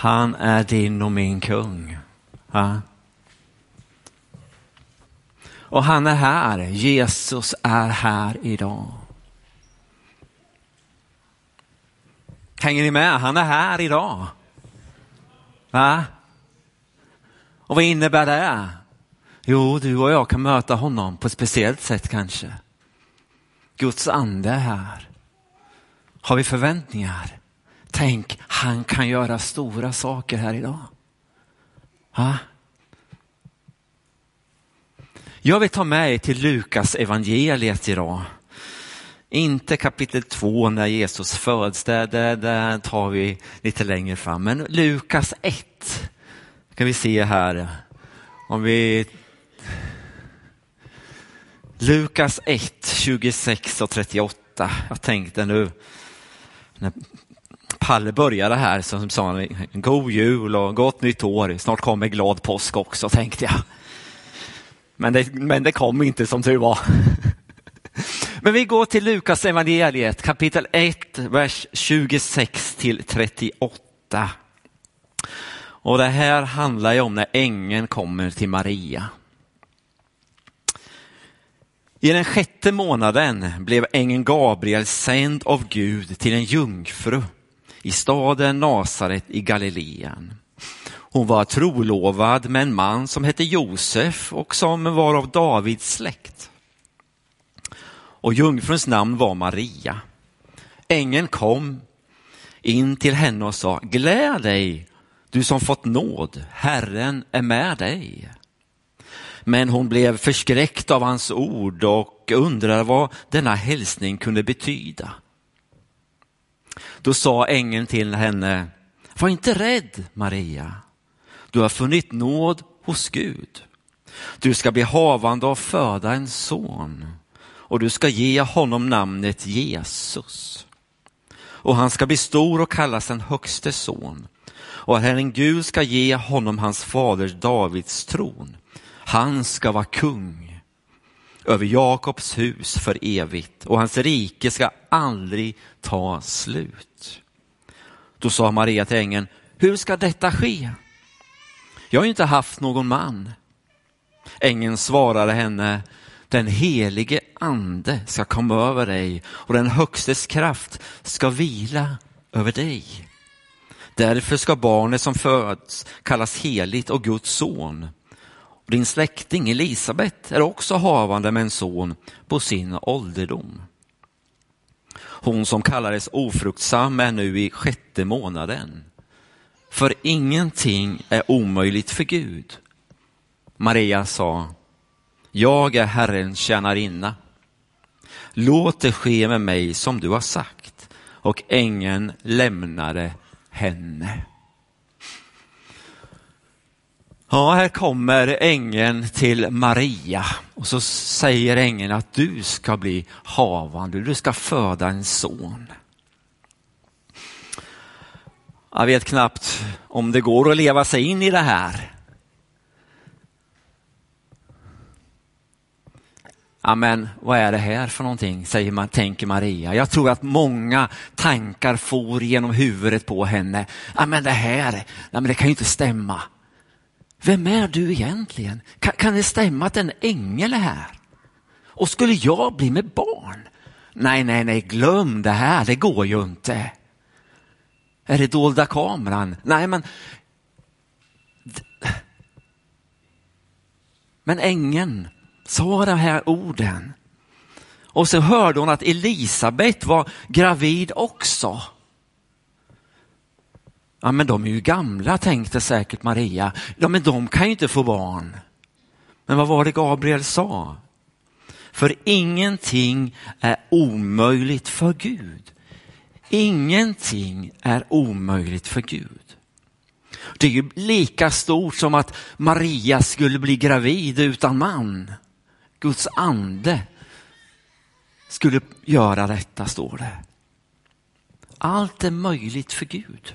Han är din och min kung. Ja. Och han är här. Jesus är här idag. Hänger ni med? Han är här idag. Va? Och vad innebär det? Jo, du och jag kan möta honom på ett speciellt sätt kanske. Guds ande är här. Har vi förväntningar? Tänk, han kan göra stora saker här idag. Ha? Jag vill ta med er till Lukas evangeliet idag. Inte kapitel 2 när Jesus föds, det, det, det tar vi lite längre fram. Men Lukas 1 kan vi se här. Om vi Lukas 1, 26 och 38. Jag tänkte nu när Kalle började här så sa han god jul och gott nytt år. Snart kommer glad påsk också tänkte jag. Men det, men det kom inte som tur var. Men vi går till Lukas evangeliet kapitel 1, vers 26 till 38. Och det här handlar ju om när ängeln kommer till Maria. I den sjätte månaden blev ängeln Gabriel sänd av Gud till en jungfru i staden Nasaret i Galileen. Hon var trolovad med en man som hette Josef och som var av Davids släkt. Och jungfruns namn var Maria. Ängeln kom in till henne och sa, gläd dig du som fått nåd, Herren är med dig. Men hon blev förskräckt av hans ord och undrade vad denna hälsning kunde betyda. Då sa ängeln till henne, var inte rädd Maria, du har funnit nåd hos Gud. Du ska bli havande och föda en son och du ska ge honom namnet Jesus. Och han ska bli stor och kallas den högste son och Herren Gud ska ge honom hans fader Davids tron. Han ska vara kung över Jakobs hus för evigt och hans rike ska aldrig ta slut. Då sa Maria till ängeln, hur ska detta ske? Jag har inte haft någon man. Ängeln svarade henne, den helige ande ska komma över dig och den högstes kraft ska vila över dig. Därför ska barnet som föds kallas heligt och Guds son. Och din släkting Elisabet är också havande med en son på sin ålderdom. Hon som kallades ofruktsam är nu i sjätte månaden. För ingenting är omöjligt för Gud. Maria sa, jag är Herrens tjänarinna. Låt det ske med mig som du har sagt. Och ängeln lämnade henne. Ja, här kommer ängeln till Maria och så säger ängeln att du ska bli havande, du ska föda en son. Jag vet knappt om det går att leva sig in i det här. Ja, men vad är det här för någonting, säger man, tänker Maria. Jag tror att många tankar for genom huvudet på henne. Ja, men det här, ja, men det kan ju inte stämma. Vem är du egentligen? Kan, kan det stämma att en ängel är här? Och skulle jag bli med barn? Nej, nej, nej, glöm det här, det går ju inte. Är det dolda kameran? Nej, men men ängeln sa de här orden. Och så hörde hon att Elisabet var gravid också. Ja, men de är ju gamla, tänkte säkert Maria. Ja, men de kan ju inte få barn. Men vad var det Gabriel sa? För ingenting är omöjligt för Gud. Ingenting är omöjligt för Gud. Det är ju lika stort som att Maria skulle bli gravid utan man. Guds ande skulle göra detta, står det. Allt är möjligt för Gud.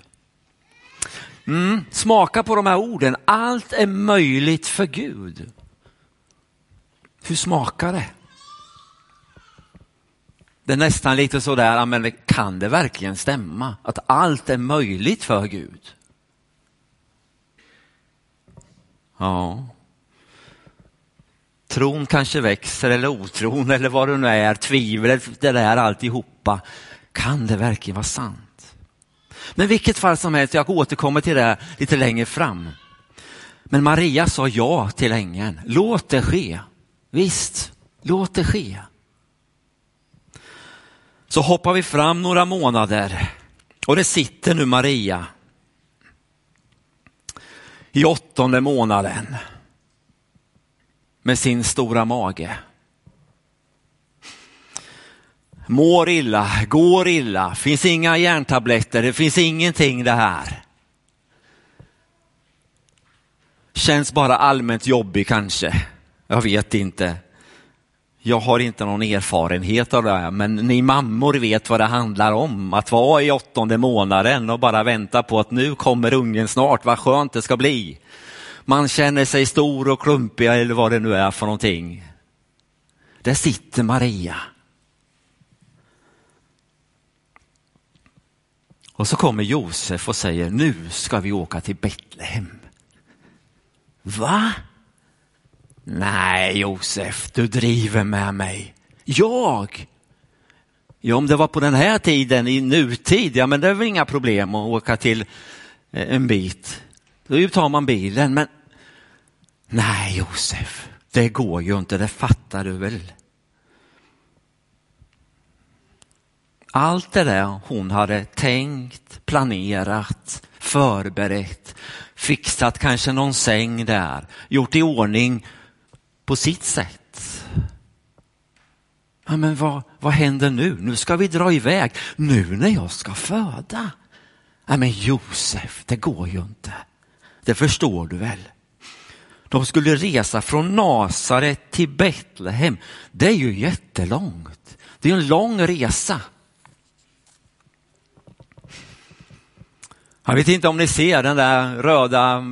Mm, smaka på de här orden. Allt är möjligt för Gud. Hur smakar det? Det är nästan lite sådär, men kan det verkligen stämma att allt är möjligt för Gud? Ja. Tron kanske växer eller otron eller vad det nu är, tvivlet, det där alltihopa. Kan det verkligen vara sant? Men vilket fall som helst, jag återkommer till det lite längre fram. Men Maria sa ja till ängeln. Låt det ske. Visst, låt det ske. Så hoppar vi fram några månader och det sitter nu Maria i åttonde månaden med sin stora mage. Mår illa, går illa, finns inga järntabletter, det finns ingenting det här. Känns bara allmänt jobbig kanske. Jag vet inte. Jag har inte någon erfarenhet av det här, men ni mammor vet vad det handlar om. Att vara i åttonde månaden och bara vänta på att nu kommer ungen snart, vad skönt det ska bli. Man känner sig stor och klumpig eller vad det nu är för någonting. Där sitter Maria. Och så kommer Josef och säger, nu ska vi åka till Betlehem. Va? Nej, Josef, du driver med mig. Jag? Ja, om det var på den här tiden i nutid, ja men det är väl inga problem att åka till eh, en bit. Då tar man bilen, men nej Josef, det går ju inte, det fattar du väl. Allt det där hon hade tänkt, planerat, förberett, fixat kanske någon säng där, gjort i ordning på sitt sätt. Ja, men vad, vad händer nu? Nu ska vi dra iväg. Nu när jag ska föda. Ja, men Josef, det går ju inte. Det förstår du väl? De skulle resa från Nasaret till Betlehem. Det är ju jättelångt. Det är en lång resa. Jag vet inte om ni ser den där röda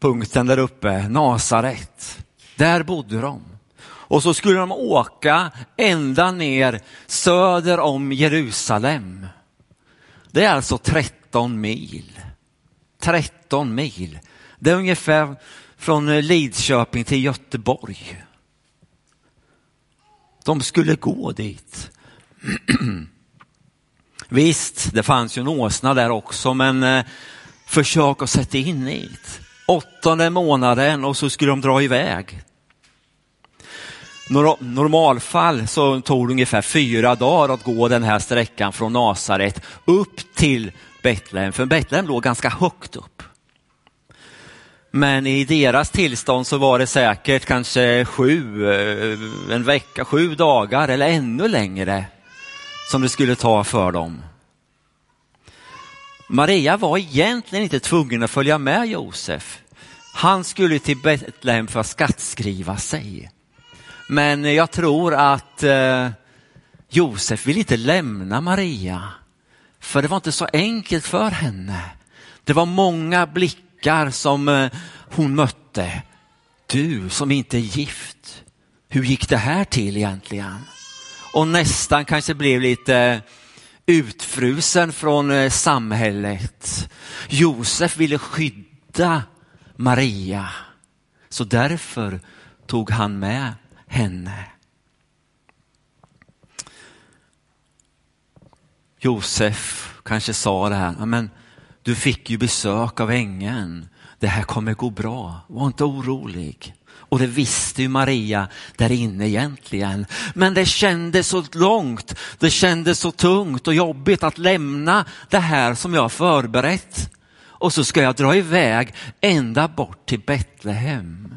punkten där uppe, Nasaret. Där bodde de. Och så skulle de åka ända ner söder om Jerusalem. Det är alltså 13 mil. 13 mil. Det är ungefär från Lidköping till Göteborg. De skulle gå dit. Visst, det fanns ju en åsna där också, men eh, försök att sätta in i det. Åttonde månaden och så skulle de dra iväg. Normalfall så tog det ungefär fyra dagar att gå den här sträckan från Nasaret upp till Betlehem, för Betlehem låg ganska högt upp. Men i deras tillstånd så var det säkert kanske sju, eh, en vecka, sju dagar eller ännu längre som det skulle ta för dem. Maria var egentligen inte tvungen att följa med Josef. Han skulle till Betlehem för att skattskriva sig. Men jag tror att eh, Josef vill inte lämna Maria. För det var inte så enkelt för henne. Det var många blickar som eh, hon mötte. Du som inte är gift, hur gick det här till egentligen? Och nästan kanske blev lite utfrusen från eh, samhället. Josef ville skydda Maria, så därför tog han med henne. Josef kanske sa det här, men du fick ju besök av ängeln. Det här kommer gå bra, var inte orolig. Och det visste ju Maria där inne egentligen. Men det kändes så långt, det kändes så tungt och jobbigt att lämna det här som jag förberett. Och så ska jag dra iväg ända bort till Betlehem.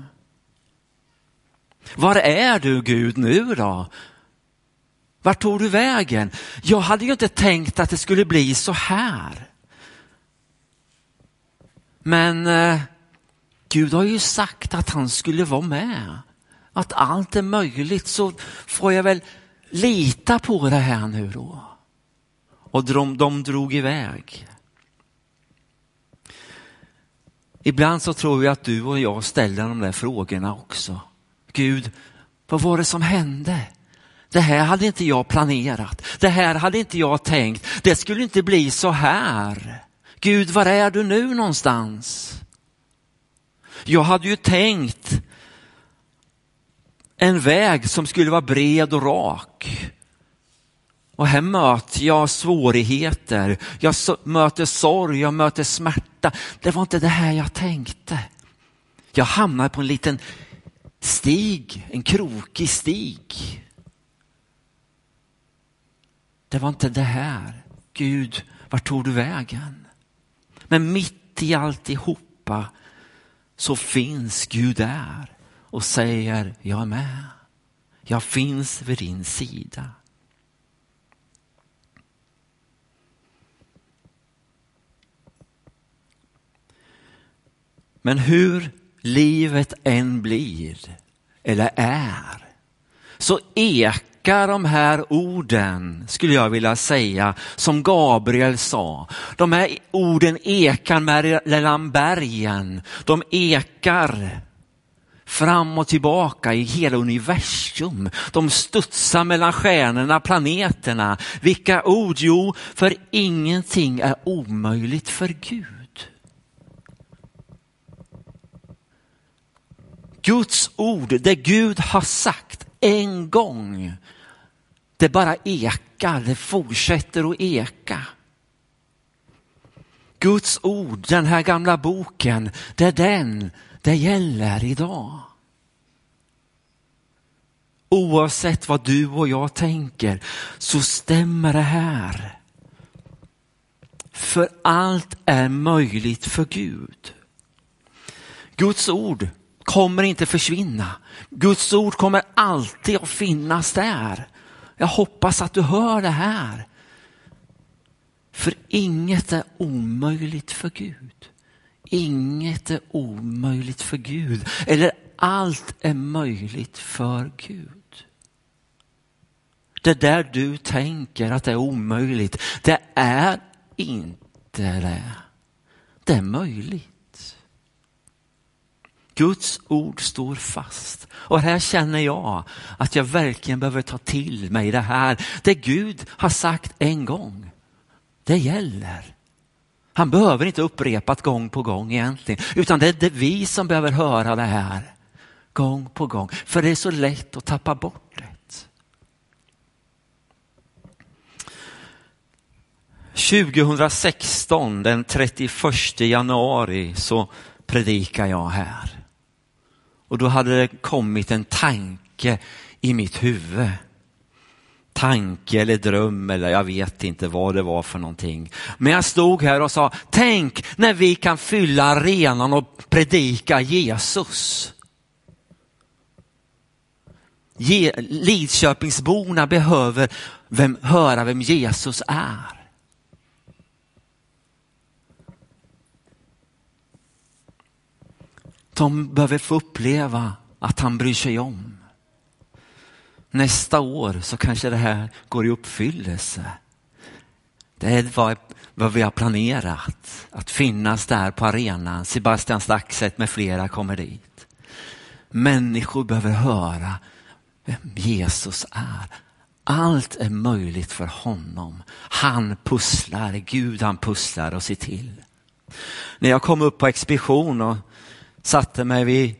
Var är du Gud nu då? Vart tog du vägen? Jag hade ju inte tänkt att det skulle bli så här. Men eh, Gud har ju sagt att han skulle vara med. Att allt är möjligt så får jag väl lita på det här nu då. Och de, de drog iväg. Ibland så tror jag att du och jag ställer de där frågorna också. Gud, vad var det som hände? Det här hade inte jag planerat. Det här hade inte jag tänkt. Det skulle inte bli så här. Gud, var är du nu någonstans? Jag hade ju tänkt en väg som skulle vara bred och rak. Och här möter jag svårigheter, jag möter sorg, jag möter smärta. Det var inte det här jag tänkte. Jag hamnade på en liten stig, en krokig stig. Det var inte det här. Gud, vart tog du vägen? Men mitt i alltihopa så finns Gud där och säger, jag är med. Jag finns vid din sida. Men hur livet än blir eller är så ekar de här orden, skulle jag vilja säga, som Gabriel sa. De här orden ekar mellan bergen. De ekar fram och tillbaka i hela universum. De studsar mellan stjärnorna, planeterna. Vilka ord? Jo, för ingenting är omöjligt för Gud. Guds ord, det Gud har sagt en gång, det bara ekar, det fortsätter att eka. Guds ord, den här gamla boken, det är den det gäller idag. Oavsett vad du och jag tänker så stämmer det här. För allt är möjligt för Gud. Guds ord kommer inte försvinna. Guds ord kommer alltid att finnas där. Jag hoppas att du hör det här. För inget är omöjligt för Gud. Inget är omöjligt för Gud. Eller allt är möjligt för Gud. Det där du tänker att det är omöjligt, det är inte det. Det är möjligt. Guds ord står fast. Och här känner jag att jag verkligen behöver ta till mig det här. Det Gud har sagt en gång, det gäller. Han behöver inte upprepat gång på gång egentligen, utan det är det vi som behöver höra det här gång på gång. För det är så lätt att tappa bort det. 2016, den 31 januari, så predikar jag här. Och då hade det kommit en tanke i mitt huvud. Tanke eller dröm eller jag vet inte vad det var för någonting. Men jag stod här och sa, tänk när vi kan fylla arenan och predika Jesus. Lidköpingsborna behöver vem, höra vem Jesus är. De behöver få uppleva att han bryr sig om. Nästa år så kanske det här går i uppfyllelse. Det är vad, vad vi har planerat, att finnas där på arenan. Sebastian Staxet med flera kommer dit. Människor behöver höra vem Jesus är. Allt är möjligt för honom. Han pusslar, Gud han pusslar och ser till. När jag kom upp på expedition och satte mig vid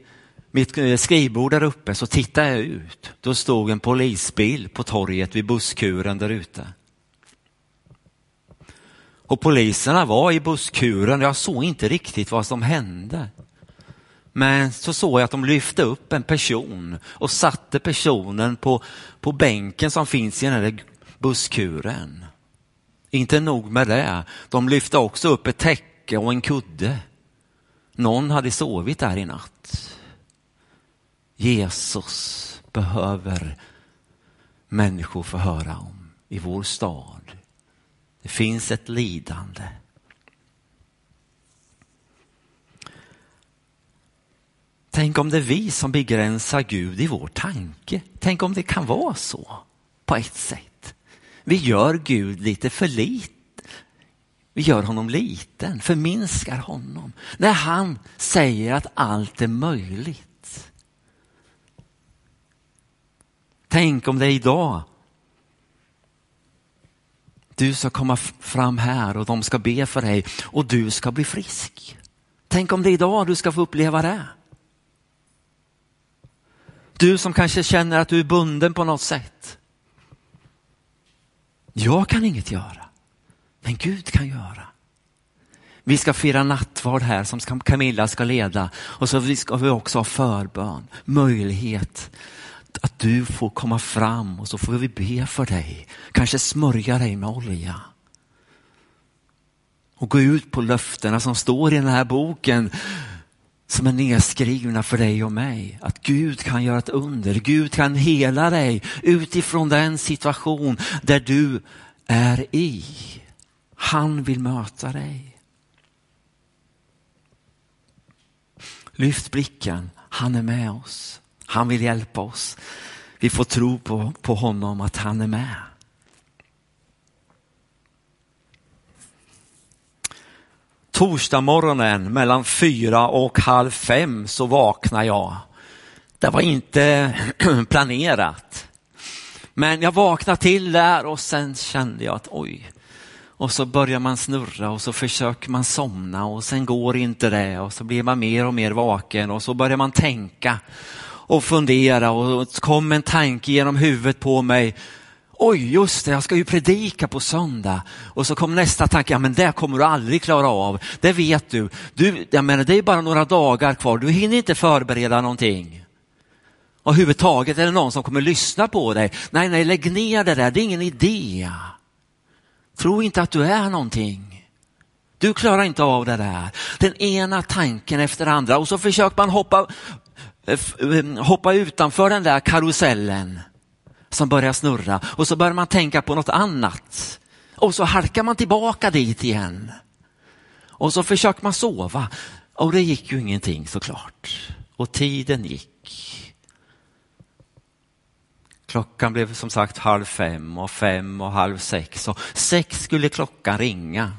mitt eh, skrivbord där uppe så tittade jag ut. Då stod en polisbil på torget vid busskuren där ute. Och poliserna var i busskuren. Jag såg inte riktigt vad som hände. Men så såg jag att de lyfte upp en person och satte personen på, på bänken som finns i den här busskuren. Inte nog med det, de lyfte också upp ett täcke och en kudde. Någon hade sovit där i natt. Jesus behöver människor få höra om i vår stad. Det finns ett lidande. Tänk om det är vi som begränsar Gud i vår tanke. Tänk om det kan vara så på ett sätt. Vi gör Gud lite för lite vi gör honom liten, förminskar honom. När han säger att allt är möjligt. Tänk om det är idag du ska komma fram här och de ska be för dig och du ska bli frisk. Tänk om det är idag du ska få uppleva det. Du som kanske känner att du är bunden på något sätt. Jag kan inget göra, men Gud kan göra. Vi ska fira nattvard här som Camilla ska leda och så ska vi också ha förbön, möjlighet att du får komma fram och så får vi be för dig, kanske smörja dig med olja. Och gå ut på löftena som står i den här boken som är nedskrivna för dig och mig. Att Gud kan göra ett under, Gud kan hela dig utifrån den situation där du är i. Han vill möta dig. Lyft blicken, han är med oss. Han vill hjälpa oss. Vi får tro på, på honom att han är med. Torsdag morgonen mellan fyra och halv fem så vaknar jag. Det var inte planerat. Men jag vaknade till där och sen kände jag att oj. Och så börjar man snurra och så försöker man somna och sen går inte det och så blir man mer och mer vaken och så börjar man tänka och fundera och så kom en tanke genom huvudet på mig. Oj, just det, jag ska ju predika på söndag. Och så kom nästa tanke, ja men det kommer du aldrig klara av. Det vet du. du jag menar, det är bara några dagar kvar, du hinner inte förbereda någonting. Och överhuvudtaget är det någon som kommer lyssna på dig. Nej, nej, lägg ner det där, det är ingen idé. Tro inte att du är någonting. Du klarar inte av det där. Den ena tanken efter andra och så försöker man hoppa, eh, eh, hoppa utanför den där karusellen som börjar snurra och så börjar man tänka på något annat. Och så halkar man tillbaka dit igen. Och så försöker man sova. Och det gick ju ingenting såklart. Och tiden gick. Klockan blev som sagt halv fem och fem och halv sex och sex skulle klockan ringa.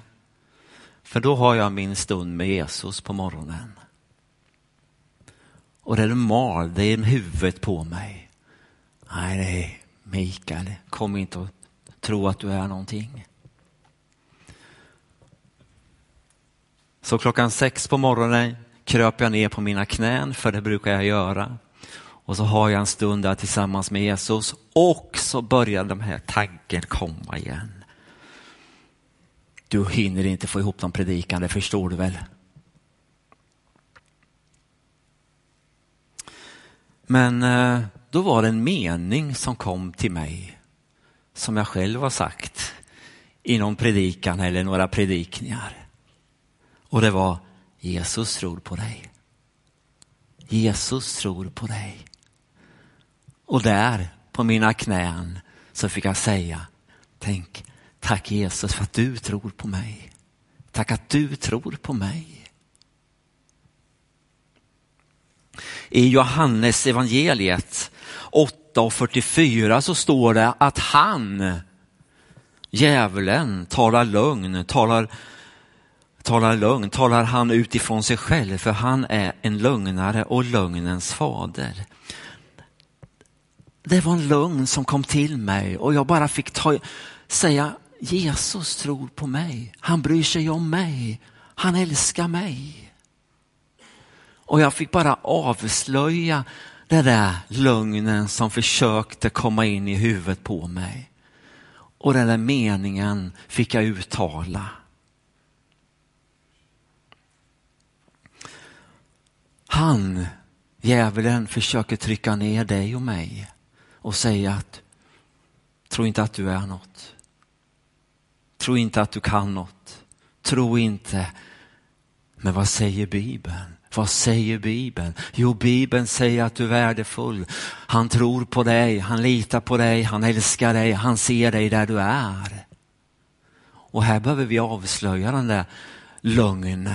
För då har jag min stund med Jesus på morgonen. Och det mal, det är huvudet på mig. Nej, nej, Mikael, kom inte och tro att du är någonting. Så klockan sex på morgonen kröp jag ner på mina knän, för det brukar jag göra. Och så har jag en stund där tillsammans med Jesus och så börjar de här tanken komma igen. Du hinner inte få ihop någon predikan, det förstår du väl? Men eh, då var det en mening som kom till mig som jag själv har sagt i någon predikan eller några predikningar. Och det var Jesus tror på dig. Jesus tror på dig. Och där på mina knän så fick jag säga, tänk, tack Jesus för att du tror på mig. Tack att du tror på mig. I Johannes evangeliet 8 och 44 så står det att han, djävulen, talar lögn, talar, talar lögn, talar han utifrån sig själv för han är en lögnare och lögnens fader det var en lögn som kom till mig och jag bara fick ta, säga Jesus tror på mig. Han bryr sig om mig. Han älskar mig. Och jag fick bara avslöja den där lögnen som försökte komma in i huvudet på mig. Och den där meningen fick jag uttala. Han, djävulen, försöker trycka ner dig och mig och säga att tro inte att du är något. Tro inte att du kan något. Tro inte. Men vad säger Bibeln? Vad säger Bibeln? Jo, Bibeln säger att du är värdefull. Han tror på dig, han litar på dig, han älskar dig, han ser dig där du är. Och här behöver vi avslöja den där lögnen.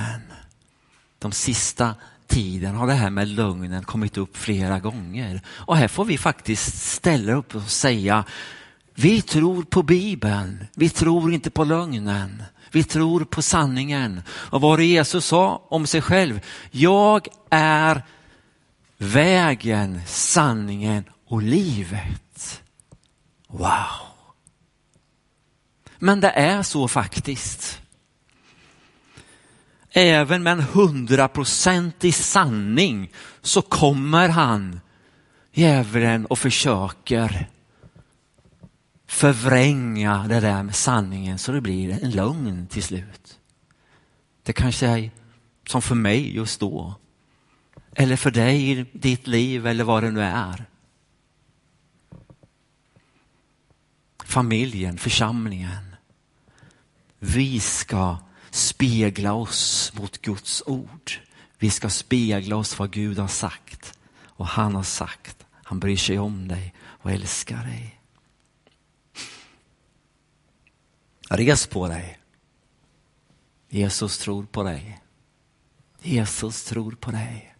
De sista tiden har det här med lögnen kommit upp flera gånger. Och här får vi faktiskt ställa upp och säga, vi tror på Bibeln, vi tror inte på lögnen. Vi tror på sanningen. Och vad det Jesus sa om sig själv, jag är vägen, sanningen och livet. Wow! Men det är så faktiskt. Även med en hundraprocentig sanning så kommer han, djävulen, och försöker förvränga det där med sanningen så det blir en lögn till slut. Det kanske är som för mig just då. Eller för dig i ditt liv eller vad det nu är. Familjen, församlingen. Vi ska spegla oss mot Guds ord. Vi ska spegla oss vad Gud har sagt. Och han har sagt, han bryr sig om dig och älskar dig. Res på dig. Jesus tror på dig. Jesus tror på dig.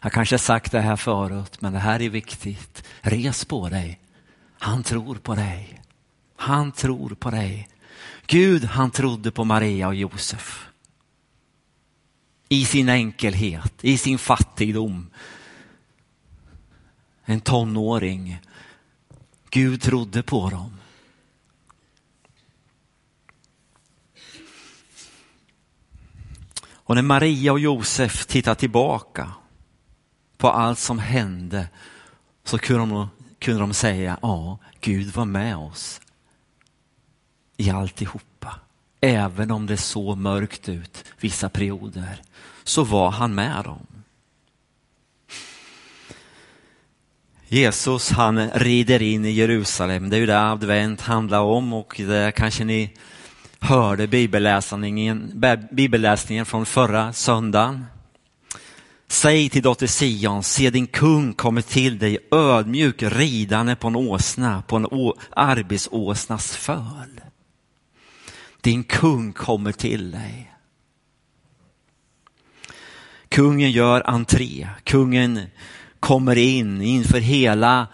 Jag kanske sagt det här förut, men det här är viktigt. Res på dig. Han tror på dig. Han tror på dig. Gud, han trodde på Maria och Josef. I sin enkelhet, i sin fattigdom. En tonåring. Gud trodde på dem. Och när Maria och Josef tittar tillbaka på allt som hände så kunde de, kunde de säga, ja, Gud var med oss i alltihopa. Även om det såg mörkt ut vissa perioder så var han med dem. Jesus han rider in i Jerusalem, det är ju det advent handlar om och det kanske ni hörde bibelläsningen, bibelläsningen från förra söndagen. Säg till dotter Sion, se din kung kommer till dig ödmjuk ridande på en åsna, på en arbetsåsnas föl. Din kung kommer till dig. Kungen gör entré, kungen kommer in inför hela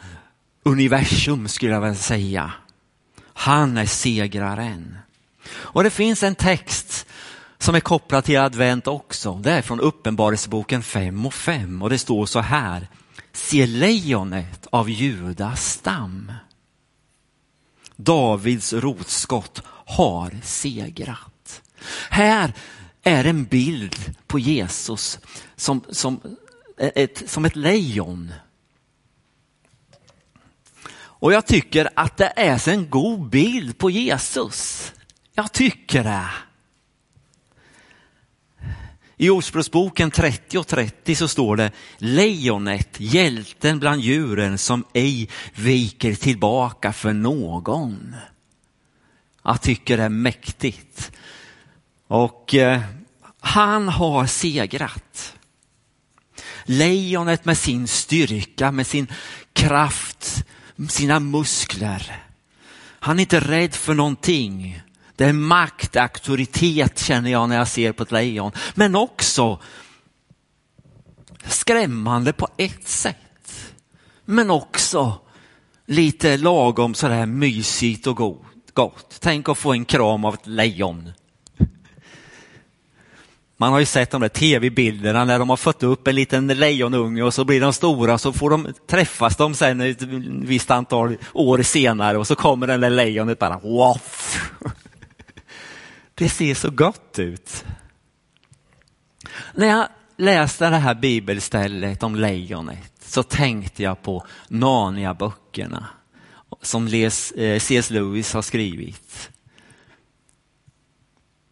universum skulle jag vilja säga. Han är segraren. Och det finns en text som är kopplad till advent också. Det är från Uppenbarelseboken 5 och 5 och det står så här. Se lejonet av Judas stam. Davids rotskott har segrat. Här är en bild på Jesus som, som, eh, ett, som ett lejon. Och jag tycker att det är en god bild på Jesus. Jag tycker det. I Ordspråksboken 30 och 30 så står det lejonet, hjälten bland djuren som ej viker tillbaka för någon. Jag tycker det är mäktigt. Och eh, han har segrat. Lejonet med sin styrka, med sin kraft, sina muskler. Han är inte rädd för någonting. Det är makt, auktoritet känner jag när jag ser på ett lejon. Men också skrämmande på ett sätt. Men också lite lagom sådär mysigt och gott. Tänk att få en kram av ett lejon. Man har ju sett de där tv-bilderna när de har fått upp en liten lejonunge och så blir de stora så får de, träffas de sen ett visst antal år senare och så kommer den där lejonet bara waff. Det ser så gott ut. När jag läste det här bibelstället om lejonet så tänkte jag på Narnia-böckerna som C.S. Eh, Lewis har skrivit.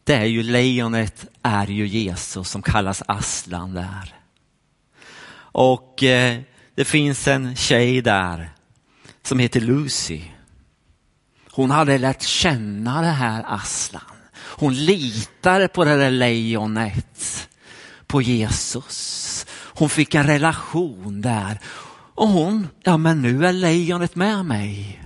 Det är ju lejonet är ju Jesus som kallas Aslan där. Och eh, det finns en tjej där som heter Lucy. Hon hade lärt känna det här Aslan. Hon litade på det där lejonet, på Jesus. Hon fick en relation där. Och hon, ja men nu är lejonet med mig.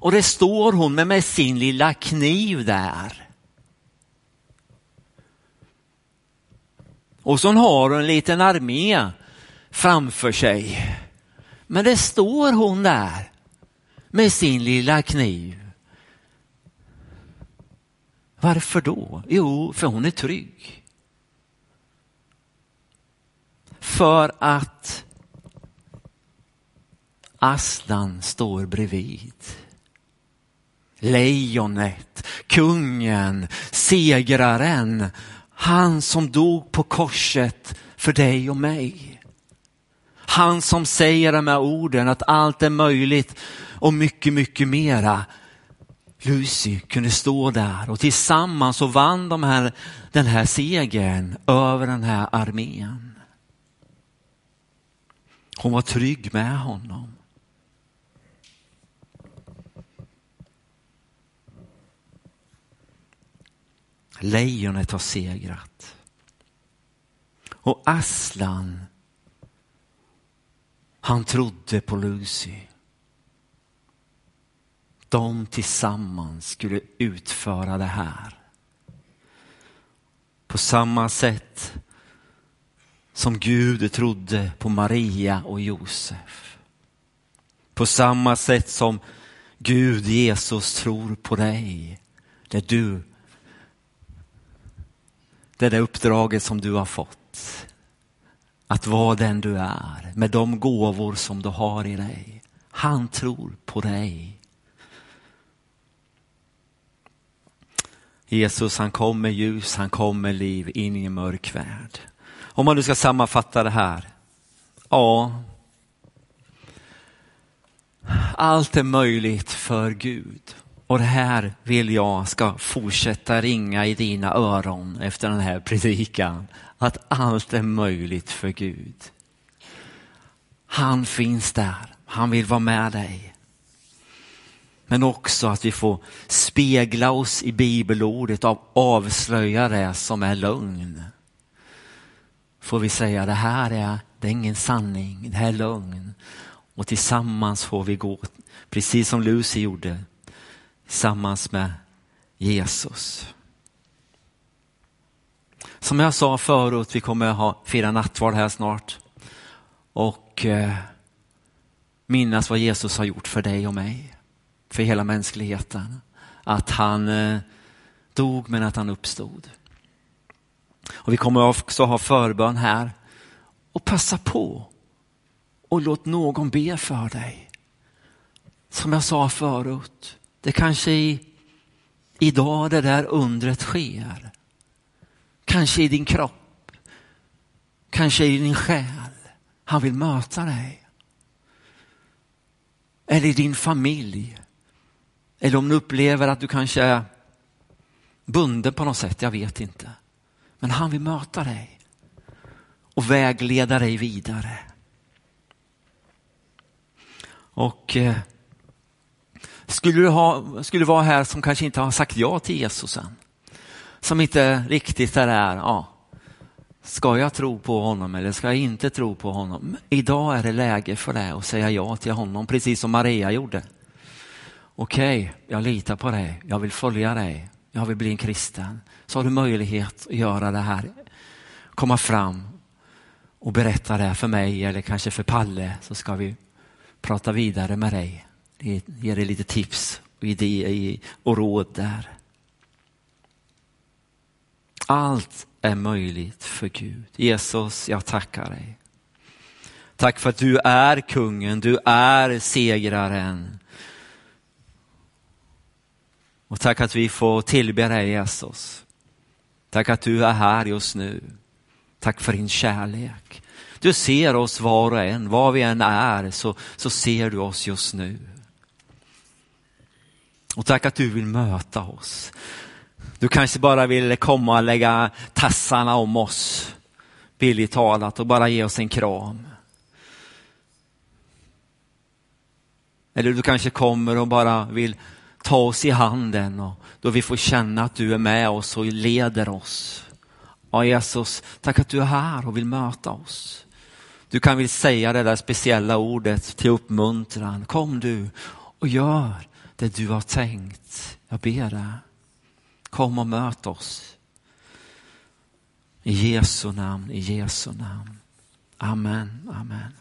Och det står hon med, med sin lilla kniv där. Och så har hon en liten armé framför sig. Men det står hon där med sin lilla kniv. Varför då? Jo, för hon är trygg. För att Aslan står bredvid. lejonet, kungen, segraren, han som dog på korset för dig och mig. Han som säger de här orden att allt är möjligt och mycket, mycket mera. Lucy kunde stå där och tillsammans så vann de här, den här segern över den här armén. Hon var trygg med honom. Lejonet har segrat. Och Aslan, han trodde på Lucy. De tillsammans skulle utföra det här. På samma sätt som Gud trodde på Maria och Josef. På samma sätt som Gud, Jesus, tror på dig. Där du det är det uppdraget som du har fått. Att vara den du är med de gåvor som du har i dig. Han tror på dig. Jesus han kom med ljus, han kom med liv in i en mörk värld. Om man nu ska sammanfatta det här. Ja, allt är möjligt för Gud. Och det här vill jag ska fortsätta ringa i dina öron efter den här predikan. Att allt är möjligt för Gud. Han finns där. Han vill vara med dig. Men också att vi får spegla oss i bibelordet och avslöja det som är lögn. Får vi säga det här är, det är ingen sanning, det här är lögn. Och tillsammans får vi gå, precis som Lucy gjorde, tillsammans med Jesus. Som jag sa förut, vi kommer ha fira nattvard här snart och eh, minnas vad Jesus har gjort för dig och mig, för hela mänskligheten. Att han eh, dog men att han uppstod. Och vi kommer också ha förbön här och passa på och låt någon be för dig. Som jag sa förut, det kanske i, idag det där undret sker. Kanske i din kropp. Kanske i din själ. Han vill möta dig. Eller i din familj. Eller om du upplever att du kanske är bunden på något sätt, jag vet inte. Men han vill möta dig och vägleda dig vidare. Och eh, skulle du, ha, skulle du vara här som kanske inte har sagt ja till Jesus än? Som inte riktigt är där, ja. Ska jag tro på honom eller ska jag inte tro på honom? Idag är det läge för det att säga ja till honom, precis som Maria gjorde. Okej, okay, jag litar på dig, jag vill följa dig, jag vill bli en kristen. Så har du möjlighet att göra det här, komma fram och berätta det för mig eller kanske för Palle så ska vi prata vidare med dig ge dig lite tips och idéer och råd där. Allt är möjligt för Gud. Jesus, jag tackar dig. Tack för att du är kungen, du är segraren. Och tack att vi får tillbe dig Jesus. Tack att du är här just nu. Tack för din kärlek. Du ser oss var och en, var vi än är så, så ser du oss just nu. Och tack att du vill möta oss. Du kanske bara vill komma och lägga tassarna om oss, billigt talat, och bara ge oss en kram. Eller du kanske kommer och bara vill ta oss i handen och då vi får känna att du är med oss och leder oss. Ja, Jesus, tack att du är här och vill möta oss. Du kan väl säga det där speciella ordet till uppmuntran. Kom du och gör det du har tänkt. Jag ber dig, kom och möt oss. I Jesu namn, i Jesu namn. Amen, amen.